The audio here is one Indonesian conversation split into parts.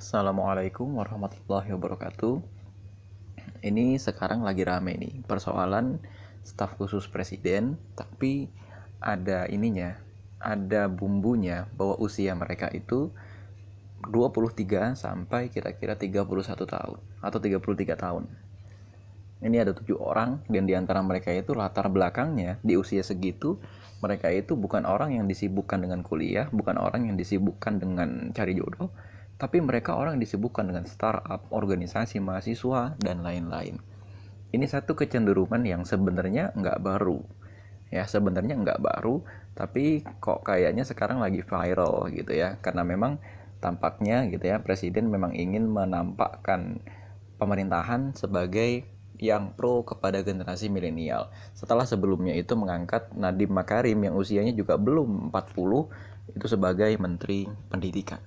Assalamualaikum warahmatullahi wabarakatuh. Ini sekarang lagi rame nih persoalan staf khusus presiden, tapi ada ininya, ada bumbunya bahwa usia mereka itu 23 sampai kira-kira 31 tahun atau 33 tahun. Ini ada tujuh orang dan di antara mereka itu latar belakangnya di usia segitu mereka itu bukan orang yang disibukkan dengan kuliah, bukan orang yang disibukkan dengan cari jodoh, tapi mereka orang yang disibukkan dengan startup, organisasi mahasiswa, dan lain-lain. Ini satu kecenderungan yang sebenarnya nggak baru. Ya, sebenarnya nggak baru, tapi kok kayaknya sekarang lagi viral gitu ya. Karena memang tampaknya gitu ya, Presiden memang ingin menampakkan pemerintahan sebagai yang pro kepada generasi milenial. Setelah sebelumnya itu mengangkat Nadiem Makarim yang usianya juga belum 40 itu sebagai Menteri Pendidikan.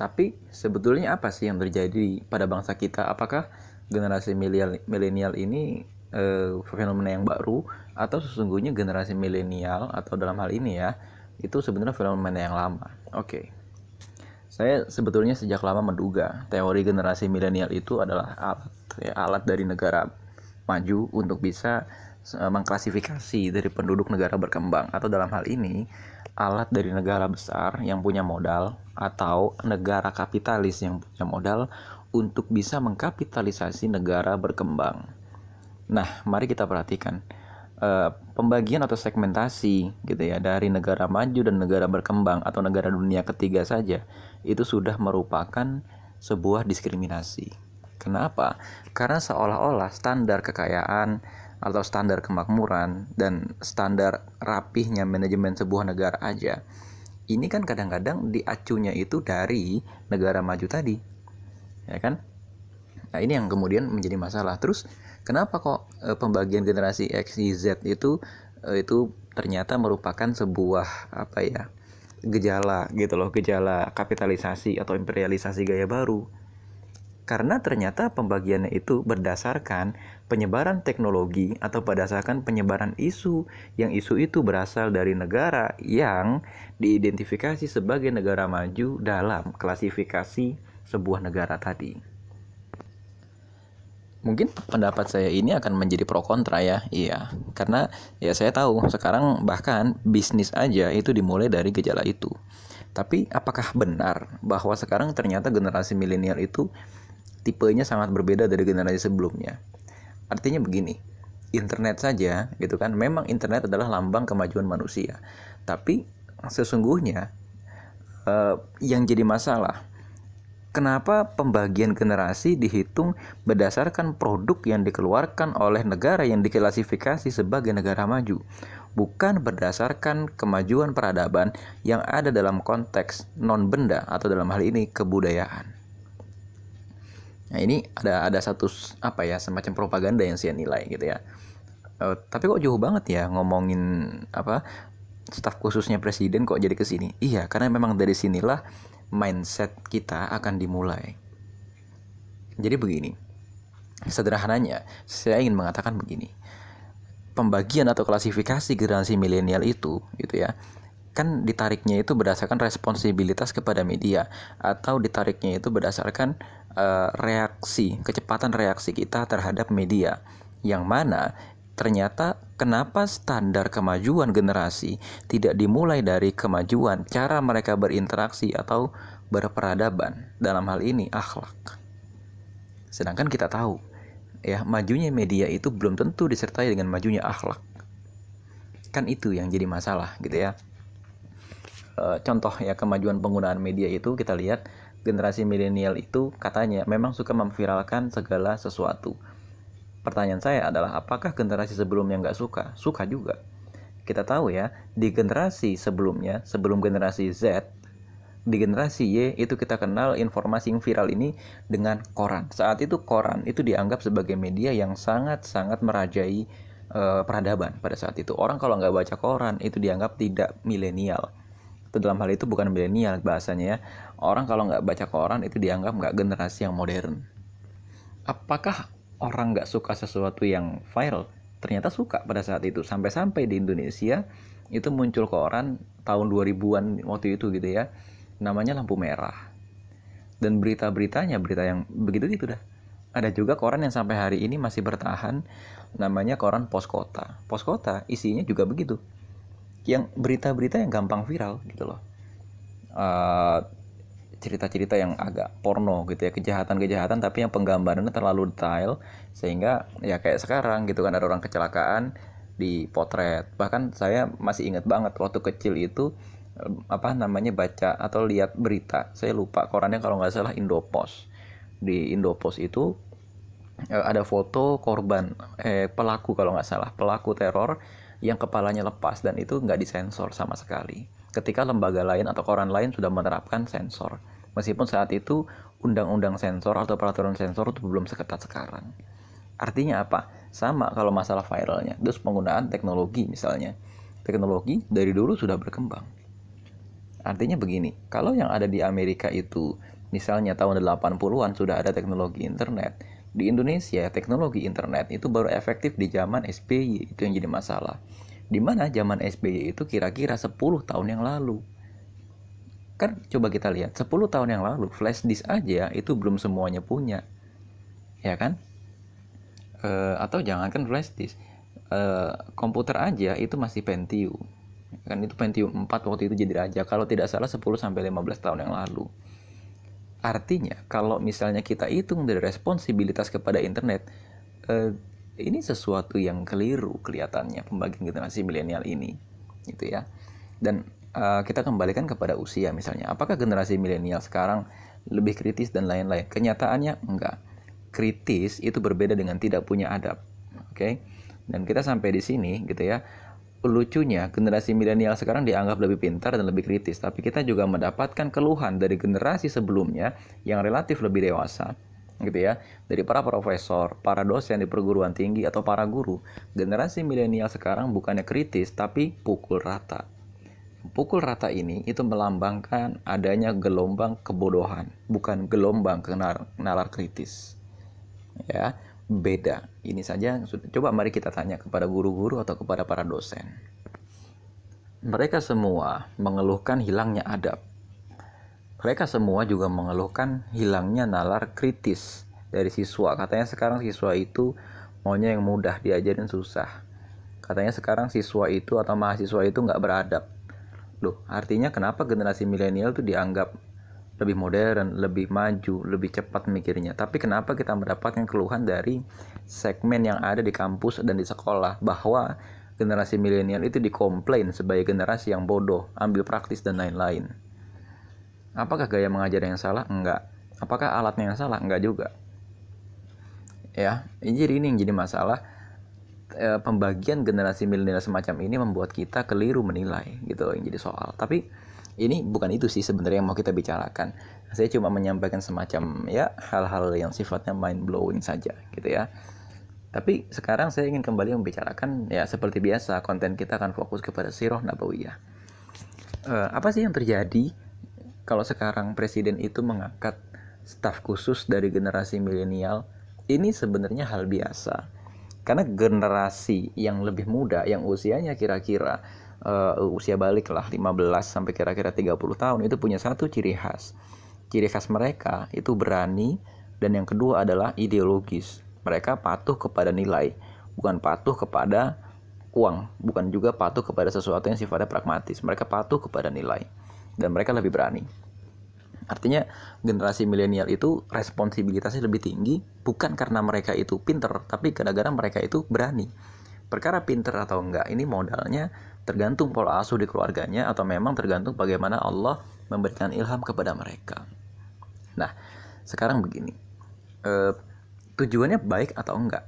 Tapi sebetulnya apa sih yang terjadi pada bangsa kita? Apakah generasi milenial ini uh, fenomena yang baru atau sesungguhnya generasi milenial atau dalam hal ini ya itu sebenarnya fenomena yang lama? Oke. Okay. Saya sebetulnya sejak lama menduga teori generasi milenial itu adalah alat ya, alat dari negara maju untuk bisa mengklasifikasi dari penduduk negara berkembang atau dalam hal ini alat dari negara besar yang punya modal atau negara kapitalis yang punya modal untuk bisa mengkapitalisasi negara berkembang. Nah, mari kita perhatikan uh, pembagian atau segmentasi gitu ya dari negara maju dan negara berkembang atau negara dunia ketiga saja itu sudah merupakan sebuah diskriminasi. Kenapa? Karena seolah-olah standar kekayaan atau standar kemakmuran dan standar rapihnya manajemen sebuah negara aja ini kan kadang-kadang diacunya itu dari negara maju tadi ya kan? Nah ini yang kemudian menjadi masalah. Terus kenapa kok e, pembagian generasi X Y Z itu e, itu ternyata merupakan sebuah apa ya gejala gitu loh gejala kapitalisasi atau imperialisasi gaya baru karena ternyata pembagiannya itu berdasarkan penyebaran teknologi atau berdasarkan penyebaran isu yang isu itu berasal dari negara yang diidentifikasi sebagai negara maju dalam klasifikasi sebuah negara tadi. Mungkin pendapat saya ini akan menjadi pro kontra ya, iya. Karena ya saya tahu sekarang bahkan bisnis aja itu dimulai dari gejala itu. Tapi apakah benar bahwa sekarang ternyata generasi milenial itu tipenya sangat berbeda dari generasi sebelumnya. Artinya begini, internet saja gitu kan, memang internet adalah lambang kemajuan manusia. Tapi sesungguhnya uh, yang jadi masalah Kenapa pembagian generasi dihitung berdasarkan produk yang dikeluarkan oleh negara yang diklasifikasi sebagai negara maju, bukan berdasarkan kemajuan peradaban yang ada dalam konteks non-benda atau dalam hal ini kebudayaan. Nah ini ada ada satu apa ya semacam propaganda yang saya nilai gitu ya. Uh, tapi kok jauh banget ya ngomongin apa staf khususnya presiden kok jadi ke sini? Iya, karena memang dari sinilah mindset kita akan dimulai. Jadi begini. Sederhananya, saya ingin mengatakan begini. Pembagian atau klasifikasi generasi milenial itu gitu ya kan ditariknya itu berdasarkan responsibilitas kepada media atau ditariknya itu berdasarkan uh, reaksi kecepatan reaksi kita terhadap media yang mana ternyata kenapa standar kemajuan generasi tidak dimulai dari kemajuan cara mereka berinteraksi atau berperadaban dalam hal ini akhlak. Sedangkan kita tahu ya majunya media itu belum tentu disertai dengan majunya akhlak. Kan itu yang jadi masalah gitu ya. Eh, contoh ya kemajuan penggunaan media itu kita lihat generasi milenial itu katanya memang suka memviralkan segala sesuatu. Pertanyaan saya adalah apakah generasi sebelumnya nggak suka? Suka juga. Kita tahu ya di generasi sebelumnya sebelum generasi Z di generasi Y itu kita kenal informasi yang viral ini dengan koran. Saat itu koran itu dianggap sebagai media yang sangat-sangat merajai uh, peradaban pada saat itu. Orang kalau nggak baca koran itu dianggap tidak milenial dalam hal itu bukan milenial bahasanya ya. Orang kalau nggak baca koran itu dianggap nggak generasi yang modern. Apakah orang nggak suka sesuatu yang viral? Ternyata suka pada saat itu. Sampai-sampai di Indonesia itu muncul koran tahun 2000-an waktu itu gitu ya. Namanya lampu merah. Dan berita-beritanya berita yang begitu gitu dah. Ada juga koran yang sampai hari ini masih bertahan. Namanya koran pos kota pos kota isinya juga begitu yang berita-berita yang gampang viral gitu loh. Uh, cerita-cerita yang agak porno gitu ya kejahatan-kejahatan tapi yang penggambarannya terlalu detail sehingga ya kayak sekarang gitu kan ada orang kecelakaan di potret bahkan saya masih ingat banget waktu kecil itu apa namanya baca atau lihat berita saya lupa korannya kalau nggak salah Indopos. Di Indopos itu eh, ada foto korban eh pelaku kalau nggak salah pelaku teror yang kepalanya lepas dan itu nggak disensor sama sekali. Ketika lembaga lain atau koran lain sudah menerapkan sensor. Meskipun saat itu undang-undang sensor atau peraturan sensor itu belum seketat sekarang. Artinya apa? Sama kalau masalah viralnya. Terus penggunaan teknologi misalnya. Teknologi dari dulu sudah berkembang. Artinya begini, kalau yang ada di Amerika itu misalnya tahun 80-an sudah ada teknologi internet, di Indonesia teknologi internet itu baru efektif di zaman SBY, itu yang jadi masalah. Di mana zaman SBY itu kira-kira 10 tahun yang lalu. Kan coba kita lihat, 10 tahun yang lalu flash disk aja itu belum semuanya punya. Ya kan? E, atau jangankan flash disk, e, komputer aja itu masih Pentium kan itu Pentium 4 waktu itu jadi raja kalau tidak salah 10 sampai 15 tahun yang lalu artinya kalau misalnya kita hitung dari responsibilitas kepada internet eh, ini sesuatu yang keliru kelihatannya pembagian generasi milenial ini gitu ya. Dan uh, kita kembalikan kepada usia misalnya. Apakah generasi milenial sekarang lebih kritis dan lain-lain? Kenyataannya enggak. Kritis itu berbeda dengan tidak punya adab oke? Okay? dan kita sampai di sini gitu ya lucunya generasi milenial sekarang dianggap lebih pintar dan lebih kritis, tapi kita juga mendapatkan keluhan dari generasi sebelumnya yang relatif lebih dewasa, gitu ya, dari para profesor, para dosen di perguruan tinggi atau para guru. Generasi milenial sekarang bukannya kritis tapi pukul rata. Pukul rata ini itu melambangkan adanya gelombang kebodohan, bukan gelombang nalar kritis. Ya, beda. Ini saja coba mari kita tanya kepada guru-guru atau kepada para dosen. Mereka semua mengeluhkan hilangnya adab. Mereka semua juga mengeluhkan hilangnya nalar kritis dari siswa. Katanya sekarang siswa itu maunya yang mudah diajarin susah. Katanya sekarang siswa itu atau mahasiswa itu nggak beradab. Loh, artinya kenapa generasi milenial itu dianggap lebih modern, lebih maju, lebih cepat mikirnya. Tapi kenapa kita mendapatkan keluhan dari segmen yang ada di kampus dan di sekolah bahwa generasi milenial itu dikomplain sebagai generasi yang bodoh, ambil praktis dan lain-lain. Apakah gaya mengajar yang salah? Enggak. Apakah alatnya yang salah? Enggak juga. Ya, jadi ini yang jadi masalah e, pembagian generasi milenial semacam ini membuat kita keliru menilai gitu yang jadi soal. Tapi ini bukan itu sih sebenarnya yang mau kita bicarakan. Saya cuma menyampaikan semacam ya hal-hal yang sifatnya mind blowing saja gitu ya. Tapi sekarang saya ingin kembali membicarakan ya seperti biasa konten kita akan fokus kepada Sirah Nabawiyah. Uh, apa sih yang terjadi kalau sekarang presiden itu mengangkat staf khusus dari generasi milenial? Ini sebenarnya hal biasa. Karena generasi yang lebih muda yang usianya kira-kira uh, usia balik lah 15 sampai kira-kira 30 tahun itu punya satu ciri khas. Ciri khas mereka itu berani dan yang kedua adalah ideologis. Mereka patuh kepada nilai, bukan patuh kepada uang, bukan juga patuh kepada sesuatu yang sifatnya pragmatis. Mereka patuh kepada nilai dan mereka lebih berani. Artinya generasi milenial itu responsibilitasnya lebih tinggi bukan karena mereka itu pinter, tapi gara-gara mereka itu berani. Perkara pinter atau enggak ini modalnya tergantung pola asuh di keluarganya atau memang tergantung bagaimana Allah memberikan ilham kepada mereka. Nah, sekarang begini, e, tujuannya baik atau enggak?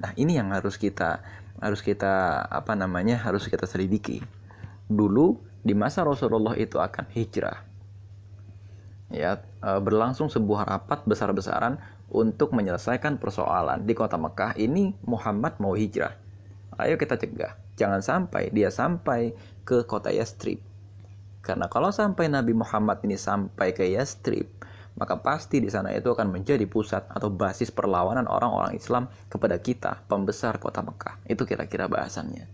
Nah, ini yang harus kita harus kita apa namanya harus kita selidiki. Dulu di masa Rasulullah itu akan hijrah, ya e, berlangsung sebuah rapat besar-besaran untuk menyelesaikan persoalan di kota Mekah. Ini Muhammad mau hijrah. Ayo kita cegah Jangan sampai dia sampai ke kota Yastrib. Karena kalau sampai Nabi Muhammad ini sampai ke Yastrib, maka pasti di sana itu akan menjadi pusat atau basis perlawanan orang-orang Islam kepada kita, pembesar kota Mekah. Itu kira-kira bahasannya.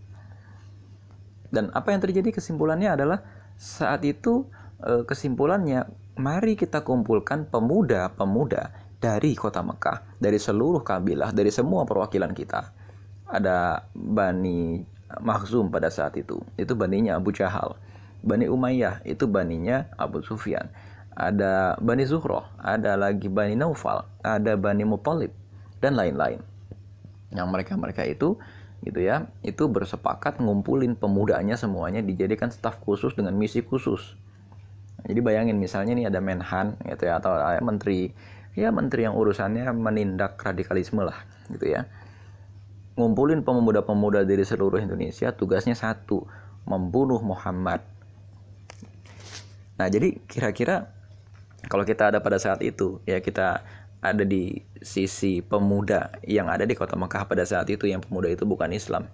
Dan apa yang terjadi kesimpulannya adalah saat itu e, kesimpulannya mari kita kumpulkan pemuda-pemuda dari kota Mekah, dari seluruh kabilah, dari semua perwakilan kita. Ada Bani Makhzum pada saat itu, itu baninya Abu Jahal. Bani Umayyah itu baninya Abu Sufyan. Ada Bani Zuhroh, ada lagi Bani Naufal, ada Bani Muthalib, dan lain-lain. Yang mereka-mereka itu gitu ya itu bersepakat ngumpulin pemudanya semuanya dijadikan staf khusus dengan misi khusus jadi bayangin misalnya nih ada menhan gitu ya atau menteri ya menteri yang urusannya menindak radikalisme lah gitu ya ngumpulin pemuda-pemuda dari seluruh Indonesia tugasnya satu membunuh Muhammad. Nah jadi kira-kira kalau kita ada pada saat itu ya kita ada di sisi pemuda yang ada di kota Mekah pada saat itu yang pemuda itu bukan Islam.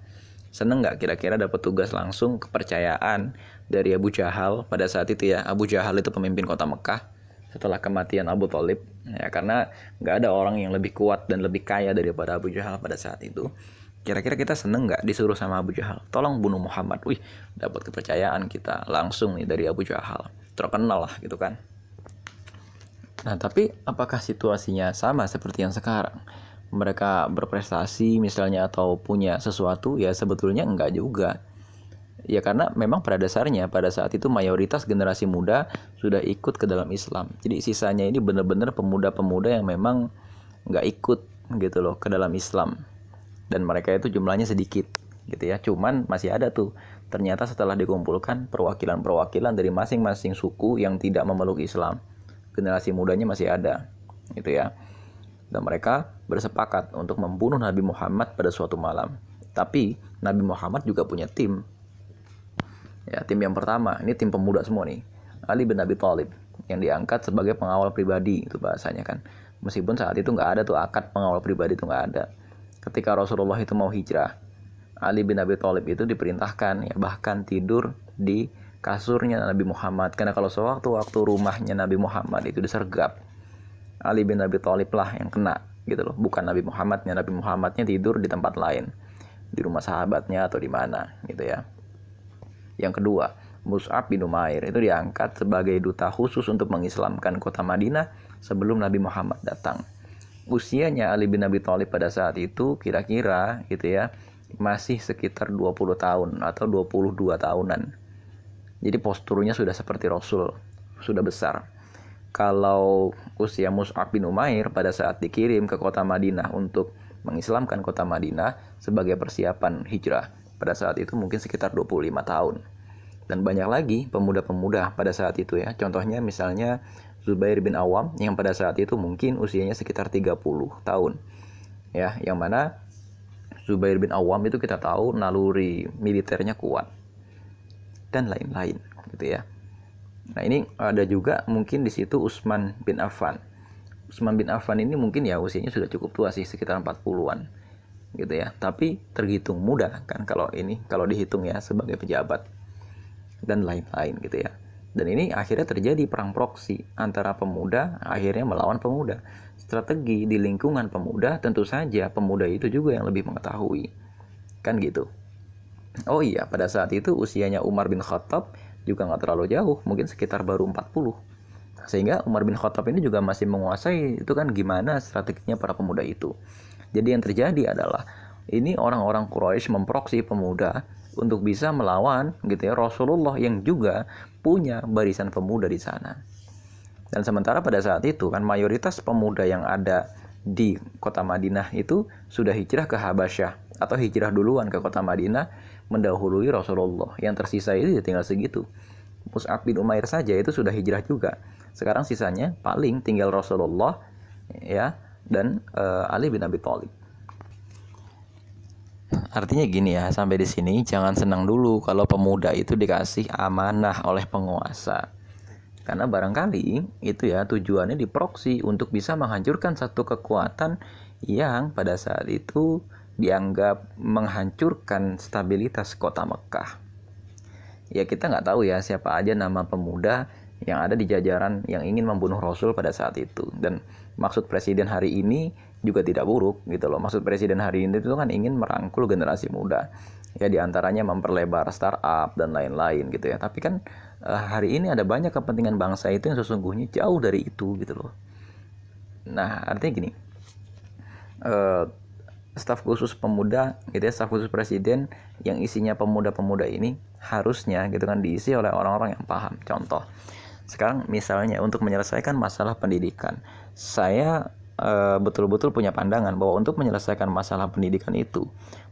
Seneng nggak kira-kira dapat tugas langsung kepercayaan dari Abu Jahal pada saat itu ya? Abu Jahal itu pemimpin kota Mekah setelah kematian Abu Talib ya karena nggak ada orang yang lebih kuat dan lebih kaya daripada Abu Jahal pada saat itu kira-kira kita seneng nggak disuruh sama Abu Jahal tolong bunuh Muhammad wih dapat kepercayaan kita langsung nih dari Abu Jahal terkenal lah gitu kan Nah, tapi apakah situasinya sama seperti yang sekarang? Mereka berprestasi misalnya atau punya sesuatu ya sebetulnya enggak juga. Ya karena memang pada dasarnya pada saat itu mayoritas generasi muda sudah ikut ke dalam Islam. Jadi sisanya ini benar-benar pemuda-pemuda yang memang nggak ikut gitu loh ke dalam Islam. Dan mereka itu jumlahnya sedikit gitu ya. Cuman masih ada tuh ternyata setelah dikumpulkan perwakilan-perwakilan dari masing-masing suku yang tidak memeluk Islam generasi mudanya masih ada gitu ya dan mereka bersepakat untuk membunuh Nabi Muhammad pada suatu malam tapi Nabi Muhammad juga punya tim ya tim yang pertama ini tim pemuda semua nih. Ali bin Abi Thalib yang diangkat sebagai pengawal pribadi itu bahasanya kan. Meskipun saat itu nggak ada tuh akad pengawal pribadi itu nggak ada. Ketika Rasulullah itu mau hijrah Ali bin Abi Thalib itu diperintahkan ya bahkan tidur di kasurnya Nabi Muhammad. Karena kalau sewaktu-waktu rumahnya Nabi Muhammad itu disergap Ali bin Abi Thalib lah yang kena gitu loh. Bukan Nabi Muhammadnya Nabi Muhammadnya tidur di tempat lain. Di rumah sahabatnya atau di mana gitu ya yang kedua Mus'ab bin Umair itu diangkat sebagai duta khusus untuk mengislamkan kota Madinah sebelum Nabi Muhammad datang usianya Ali bin Abi Thalib pada saat itu kira-kira gitu ya masih sekitar 20 tahun atau 22 tahunan jadi posturnya sudah seperti Rasul, sudah besar. Kalau usia Mus'ab bin Umair pada saat dikirim ke kota Madinah untuk mengislamkan kota Madinah sebagai persiapan hijrah, pada saat itu mungkin sekitar 25 tahun. Dan banyak lagi pemuda-pemuda pada saat itu ya. Contohnya misalnya Zubair bin Awam yang pada saat itu mungkin usianya sekitar 30 tahun. Ya, yang mana Zubair bin Awam itu kita tahu naluri militernya kuat dan lain-lain gitu ya. Nah, ini ada juga mungkin di situ Usman bin Affan. Usman bin Affan ini mungkin ya usianya sudah cukup tua sih sekitar 40-an gitu ya. Tapi terhitung muda kan kalau ini kalau dihitung ya sebagai pejabat dan lain-lain gitu ya. Dan ini akhirnya terjadi perang proksi antara pemuda akhirnya melawan pemuda. Strategi di lingkungan pemuda tentu saja pemuda itu juga yang lebih mengetahui. Kan gitu. Oh iya, pada saat itu usianya Umar bin Khattab juga nggak terlalu jauh, mungkin sekitar baru 40. Sehingga Umar bin Khattab ini juga masih menguasai itu kan gimana strateginya para pemuda itu. Jadi yang terjadi adalah ini orang-orang Quraisy memproksi pemuda untuk bisa melawan gitu ya Rasulullah yang juga punya barisan pemuda di sana. Dan sementara pada saat itu kan mayoritas pemuda yang ada di kota Madinah itu sudah hijrah ke Habasyah atau hijrah duluan ke kota Madinah mendahului Rasulullah. Yang tersisa itu ya tinggal segitu. Mus'ab bin Umair saja itu sudah hijrah juga. Sekarang sisanya paling tinggal Rasulullah ya dan uh, Ali bin Abi Thalib. Artinya gini ya, sampai di sini jangan senang dulu kalau pemuda itu dikasih amanah oleh penguasa. Karena barangkali itu ya tujuannya diproksi untuk bisa menghancurkan satu kekuatan yang pada saat itu dianggap menghancurkan stabilitas kota Mekah. Ya kita nggak tahu ya siapa aja nama pemuda yang ada di jajaran yang ingin membunuh Rasul pada saat itu. Dan maksud presiden hari ini juga tidak buruk gitu loh. Maksud presiden hari ini itu kan ingin merangkul generasi muda. Ya di antaranya memperlebar startup dan lain-lain gitu ya. Tapi kan uh, hari ini ada banyak kepentingan bangsa itu yang sesungguhnya jauh dari itu gitu loh nah artinya gini uh, staf khusus pemuda gitu ya staf khusus presiden yang isinya pemuda-pemuda ini harusnya gitu kan diisi oleh orang-orang yang paham contoh sekarang misalnya untuk menyelesaikan masalah pendidikan saya betul betul-betul punya pandangan bahwa untuk menyelesaikan masalah pendidikan itu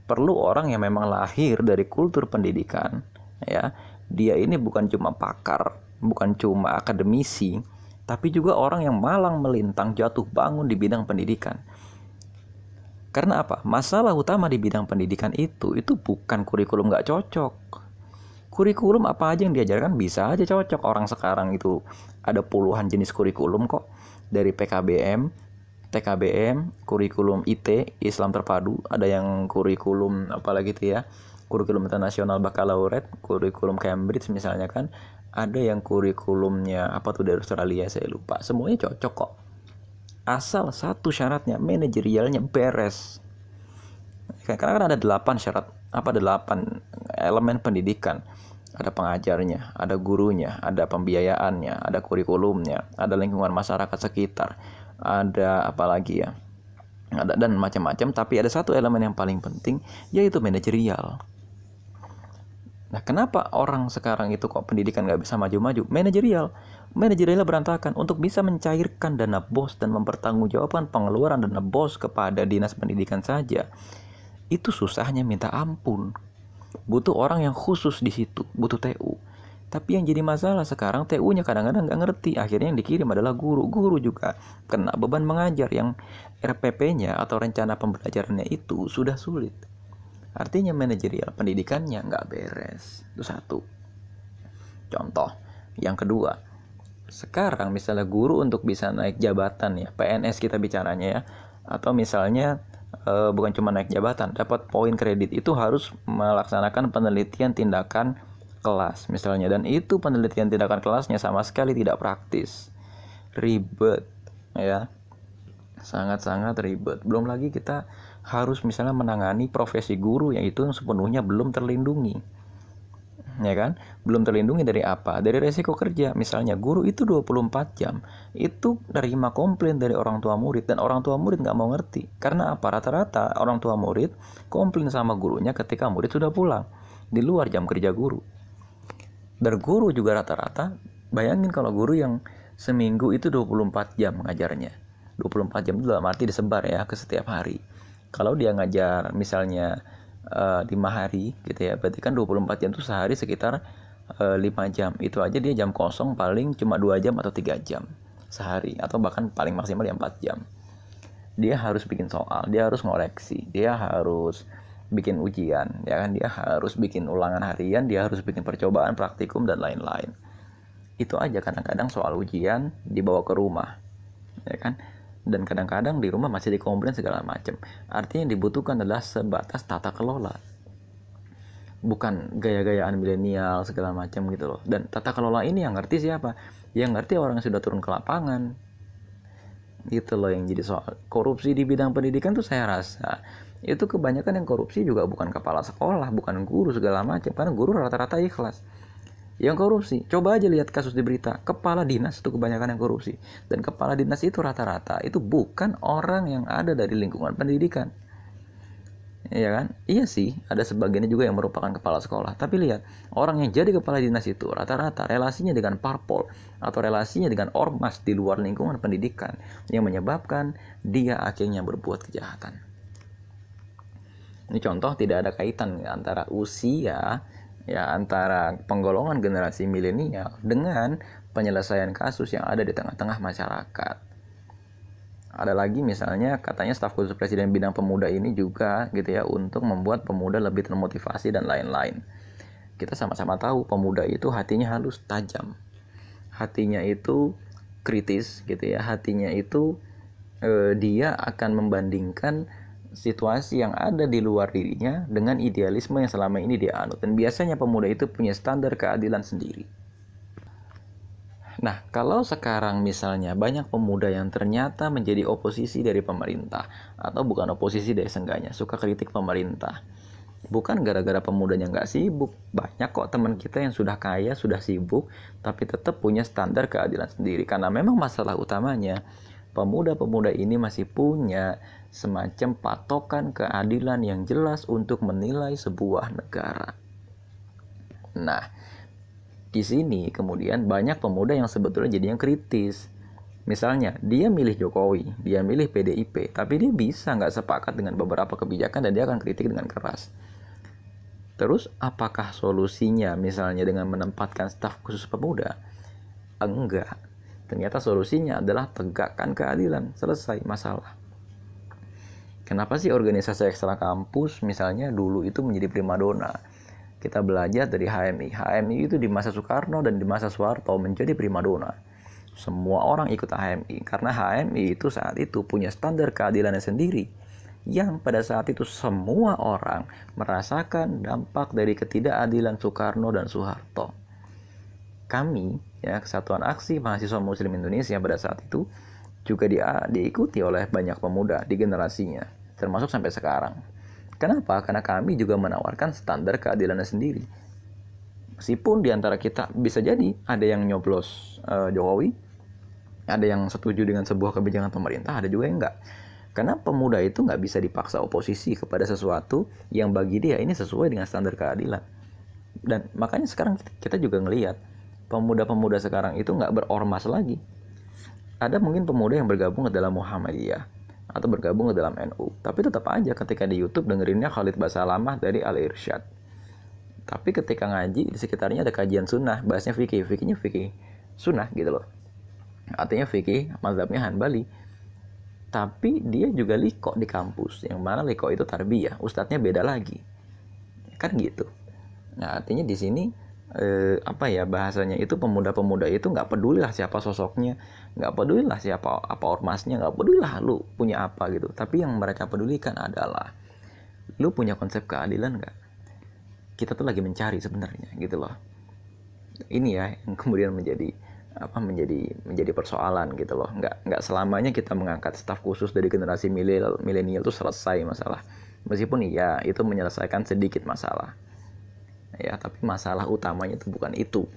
perlu orang yang memang lahir dari kultur pendidikan ya. Dia ini bukan cuma pakar bukan cuma akademisi tapi juga orang yang malang melintang jatuh bangun di bidang pendidikan. Karena apa? Masalah utama di bidang pendidikan itu itu bukan kurikulum nggak cocok kurikulum apa aja yang diajarkan bisa aja cocok orang sekarang itu ada puluhan jenis kurikulum kok dari PKBM TKBM, kurikulum IT, Islam terpadu, ada yang kurikulum apalagi itu ya, kurikulum internasional bakalaureat, kurikulum Cambridge misalnya kan, ada yang kurikulumnya apa tuh dari Australia saya lupa. Semuanya cocok kok. Asal satu syaratnya manajerialnya beres. Karena kan ada delapan syarat, apa delapan elemen pendidikan. Ada pengajarnya, ada gurunya, ada pembiayaannya, ada kurikulumnya, ada lingkungan masyarakat sekitar, ada apa lagi ya ada dan macam-macam tapi ada satu elemen yang paling penting yaitu manajerial Nah, kenapa orang sekarang itu kok pendidikan nggak bisa maju-maju? Manajerial. Manajerialnya berantakan. Untuk bisa mencairkan dana bos dan mempertanggungjawabkan pengeluaran dana bos kepada dinas pendidikan saja, itu susahnya minta ampun. Butuh orang yang khusus di situ, butuh TU. Tapi yang jadi masalah sekarang TU-nya kadang-kadang nggak ngerti. Akhirnya yang dikirim adalah guru. Guru juga kena beban mengajar yang RPP-nya atau rencana pembelajarannya itu sudah sulit. Artinya manajerial pendidikannya nggak beres. Itu satu. Contoh. Yang kedua, sekarang misalnya guru untuk bisa naik jabatan ya, PNS kita bicaranya ya, atau misalnya e, bukan cuma naik jabatan, dapat poin kredit. Itu harus melaksanakan penelitian tindakan kelas misalnya. Dan itu penelitian tindakan kelasnya sama sekali tidak praktis. Ribet ya. Sangat-sangat ribet. Belum lagi kita harus misalnya menangani profesi guru yang itu sepenuhnya belum terlindungi ya kan? Belum terlindungi dari apa? Dari resiko kerja. Misalnya guru itu 24 jam itu nerima komplain dari orang tua murid dan orang tua murid nggak mau ngerti. Karena apa? Rata-rata orang tua murid komplain sama gurunya ketika murid sudah pulang. Di luar jam kerja guru. Dan guru juga rata-rata bayangin kalau guru yang seminggu itu 24 jam ngajarnya. 24 jam itu dalam arti disebar ya ke setiap hari. Kalau dia ngajar misalnya uh, 5 hari gitu ya. Berarti kan 24 jam itu sehari sekitar uh, eh, 5 jam. Itu aja dia jam kosong paling cuma 2 jam atau 3 jam sehari atau bahkan paling maksimal ya 4 jam. Dia harus bikin soal dia harus ngoreksi dia harus bikin ujian ya kan? Dia harus bikin ulangan harian dia harus bikin percobaan praktikum dan lain-lain. Itu aja kadang-kadang soal ujian dibawa ke rumah ya kan dan kadang-kadang di rumah masih dikomplain segala macam. Artinya yang dibutuhkan adalah sebatas tata kelola. Bukan gaya-gayaan milenial segala macam gitu loh. Dan tata kelola ini yang ngerti siapa? Yang ngerti orang yang sudah turun ke lapangan. Gitu loh yang jadi soal. Korupsi di bidang pendidikan tuh saya rasa itu kebanyakan yang korupsi juga bukan kepala sekolah bukan guru segala macam. Karena guru rata-rata ikhlas yang korupsi. Coba aja lihat kasus di berita. Kepala dinas itu kebanyakan yang korupsi. Dan kepala dinas itu rata-rata itu bukan orang yang ada dari lingkungan pendidikan. Ya kan? Iya sih ada sebagiannya juga yang merupakan kepala sekolah. Tapi lihat orang yang jadi kepala dinas itu rata-rata relasinya dengan parpol atau relasinya dengan ormas di luar lingkungan pendidikan yang menyebabkan dia akhirnya berbuat kejahatan. Ini contoh tidak ada kaitan antara usia ya antara penggolongan generasi milenial dengan penyelesaian kasus yang ada di tengah-tengah masyarakat. Ada lagi misalnya katanya staf khusus presiden bidang pemuda ini juga gitu ya untuk membuat pemuda lebih termotivasi dan lain-lain. Kita sama-sama tahu pemuda itu hatinya halus, tajam. Hatinya itu kritis gitu ya. Hatinya itu eh, dia akan membandingkan situasi yang ada di luar dirinya dengan idealisme yang selama ini dia anut. Dan biasanya pemuda itu punya standar keadilan sendiri. Nah, kalau sekarang misalnya banyak pemuda yang ternyata menjadi oposisi dari pemerintah atau bukan oposisi dari sengganya, suka kritik pemerintah. bukan gara-gara pemudanya nggak sibuk banyak kok teman kita yang sudah kaya sudah sibuk tapi tetap punya standar keadilan sendiri karena memang masalah utamanya pemuda-pemuda ini masih punya semacam patokan keadilan yang jelas untuk menilai sebuah negara nah di sini kemudian banyak pemuda yang sebetulnya jadi yang kritis Misalnya, dia milih Jokowi, dia milih PDIP, tapi dia bisa nggak sepakat dengan beberapa kebijakan dan dia akan kritik dengan keras. Terus apakah solusinya misalnya dengan menempatkan staf khusus pemuda? Enggak. Ternyata solusinya adalah tegakkan keadilan, selesai masalah. Kenapa sih organisasi ekstra kampus misalnya dulu itu menjadi primadona? Kita belajar dari HMI. HMI itu di masa Soekarno dan di masa Soeharto menjadi primadona. Semua orang ikut HMI karena HMI itu saat itu punya standar keadilannya sendiri yang pada saat itu semua orang merasakan dampak dari ketidakadilan Soekarno dan Soeharto. Kami, ya Kesatuan Aksi Mahasiswa Muslim Indonesia pada saat itu juga di, diikuti oleh banyak pemuda di generasinya, termasuk sampai sekarang. Kenapa? Karena kami juga menawarkan standar keadilannya sendiri. Meskipun di antara kita bisa jadi ada yang nyoblos uh, Jokowi, ada yang setuju dengan sebuah kebijakan pemerintah, ada juga yang enggak karena pemuda itu nggak bisa dipaksa oposisi kepada sesuatu yang bagi dia ini sesuai dengan standar keadilan. Dan makanya sekarang kita juga ngelihat pemuda-pemuda sekarang itu nggak berormas lagi. Ada mungkin pemuda yang bergabung ke dalam Muhammadiyah atau bergabung ke dalam NU. Tapi tetap aja ketika di YouTube dengerinnya Khalid Basalamah dari Al Irsyad. Tapi ketika ngaji di sekitarnya ada kajian sunnah, bahasnya fikih, fikihnya fikih sunnah gitu loh. Artinya fikih mazhabnya Hanbali tapi dia juga liko di kampus yang mana liko itu tarbiyah ustadznya beda lagi kan gitu nah artinya di sini eh, apa ya bahasanya itu pemuda-pemuda itu nggak peduli lah siapa sosoknya nggak peduli lah siapa apa ormasnya nggak peduli lah lu punya apa gitu. Tapi yang mereka pedulikan adalah lu punya konsep keadilan nggak? Kita tuh lagi mencari sebenarnya gitu loh. Ini ya yang kemudian menjadi apa menjadi menjadi persoalan gitu loh. Nggak nggak selamanya kita mengangkat staf khusus dari generasi milenial itu selesai masalah. Meskipun iya itu menyelesaikan sedikit masalah. Ya tapi masalah utamanya itu bukan itu.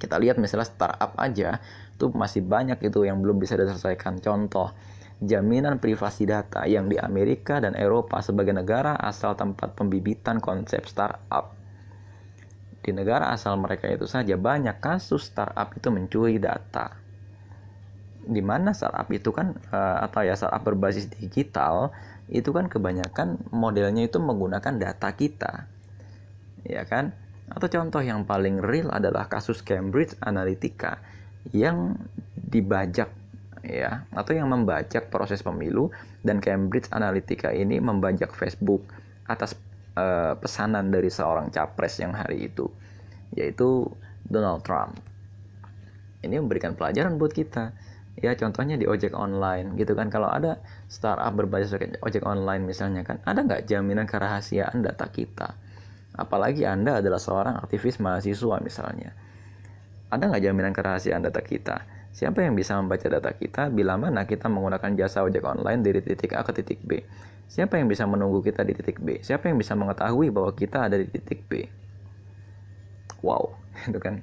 Kita lihat misalnya startup aja tuh masih banyak itu yang belum bisa diselesaikan contoh jaminan privasi data yang di Amerika dan Eropa sebagai negara asal tempat pembibitan konsep startup di negara asal mereka itu saja banyak kasus startup itu mencuri data. Di mana startup itu kan eh, atau ya startup berbasis digital itu kan kebanyakan modelnya itu menggunakan data kita. Ya kan? Atau contoh yang paling real adalah kasus Cambridge Analytica yang dibajak ya atau yang membajak proses pemilu dan Cambridge Analytica ini membajak Facebook atas uh, pesanan dari seorang capres yang hari itu yaitu Donald Trump. Ini memberikan pelajaran buat kita. Ya contohnya di ojek online gitu kan kalau ada startup berbasis ojek online misalnya kan ada nggak jaminan kerahasiaan data kita apalagi anda adalah seorang aktivis mahasiswa misalnya ada nggak jaminan kerahasiaan data kita siapa yang bisa membaca data kita bila mana kita menggunakan jasa ojek online dari titik A ke titik B Siapa yang bisa menunggu kita di titik B? Siapa yang bisa mengetahui bahwa kita ada di titik B? Wow, itu kan.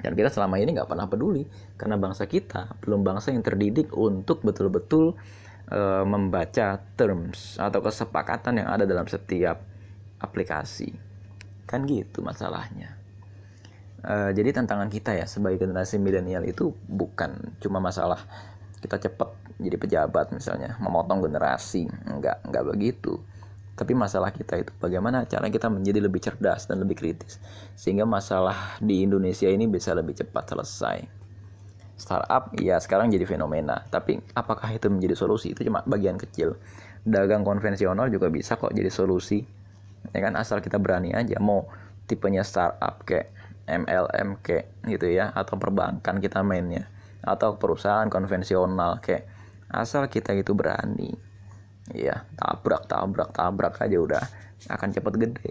Dan kita selama ini nggak pernah peduli karena bangsa kita belum bangsa yang terdidik untuk betul-betul e, membaca terms atau kesepakatan yang ada dalam setiap aplikasi. Kan gitu masalahnya. E, jadi tantangan kita ya sebagai generasi milenial itu bukan cuma masalah kita cepat jadi pejabat misalnya memotong generasi enggak enggak begitu. Tapi masalah kita itu bagaimana cara kita menjadi lebih cerdas dan lebih kritis sehingga masalah di Indonesia ini bisa lebih cepat selesai. Startup ya sekarang jadi fenomena tapi apakah itu menjadi solusi? Itu cuma bagian kecil. Dagang konvensional juga bisa kok jadi solusi. Ya kan asal kita berani aja. Mau tipenya startup kayak MLM kayak gitu ya atau perbankan kita mainnya atau perusahaan konvensional kayak asal kita itu berani ya tabrak tabrak tabrak aja udah akan cepat gede.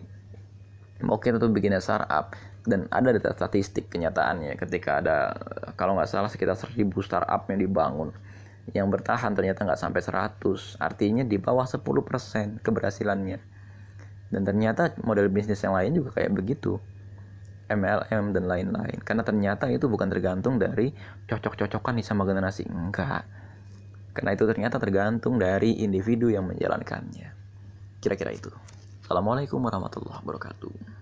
Mungkin itu bikin startup. Dan ada data statistik kenyataannya ketika ada kalau nggak salah sekitar 1000 startup yang dibangun yang bertahan ternyata nggak sampai 100 artinya di bawah 10% keberhasilannya. Dan ternyata model bisnis yang lain juga kayak begitu MLM dan lain-lain. Karena ternyata itu bukan tergantung dari cocok-cocokan nih sama generasi. Enggak. Karena itu ternyata tergantung dari individu yang menjalankannya. Kira-kira itu. Assalamualaikum warahmatullahi wabarakatuh